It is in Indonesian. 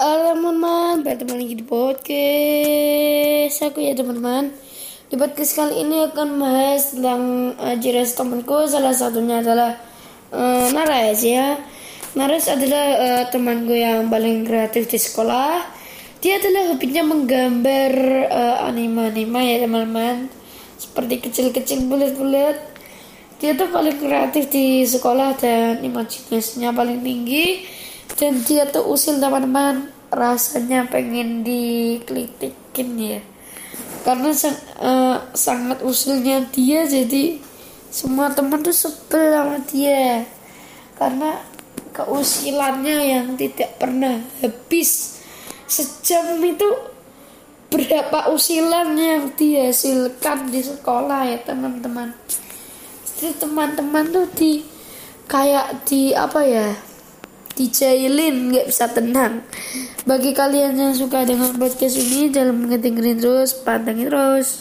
Halo teman-teman, bertemu lagi di podcast aku ya teman-teman. Di podcast kali ini akan membahas tentang uh, jiras temanku. Salah satunya adalah uh, Nares ya. Nares adalah uh, temanku yang paling kreatif di sekolah. Dia adalah hobinya menggambar uh, anime-anime ya teman-teman. Seperti kecil-kecil bulat-bulat. Dia tuh paling kreatif di sekolah dan imajinasinya paling tinggi. Dan dia tuh usil teman-teman. Rasanya pengen dikelitikin ya. Karena sang, uh, sangat usilnya dia jadi semua teman tuh sebel sama dia. Karena keusilannya yang tidak pernah habis. Sejam itu berapa usilan yang dihasilkan di sekolah ya teman-teman jadi teman-teman tuh di kayak di apa ya dijailin nggak bisa tenang. Bagi kalian yang suka dengan podcast ini jangan lupa dengerin terus pantengin terus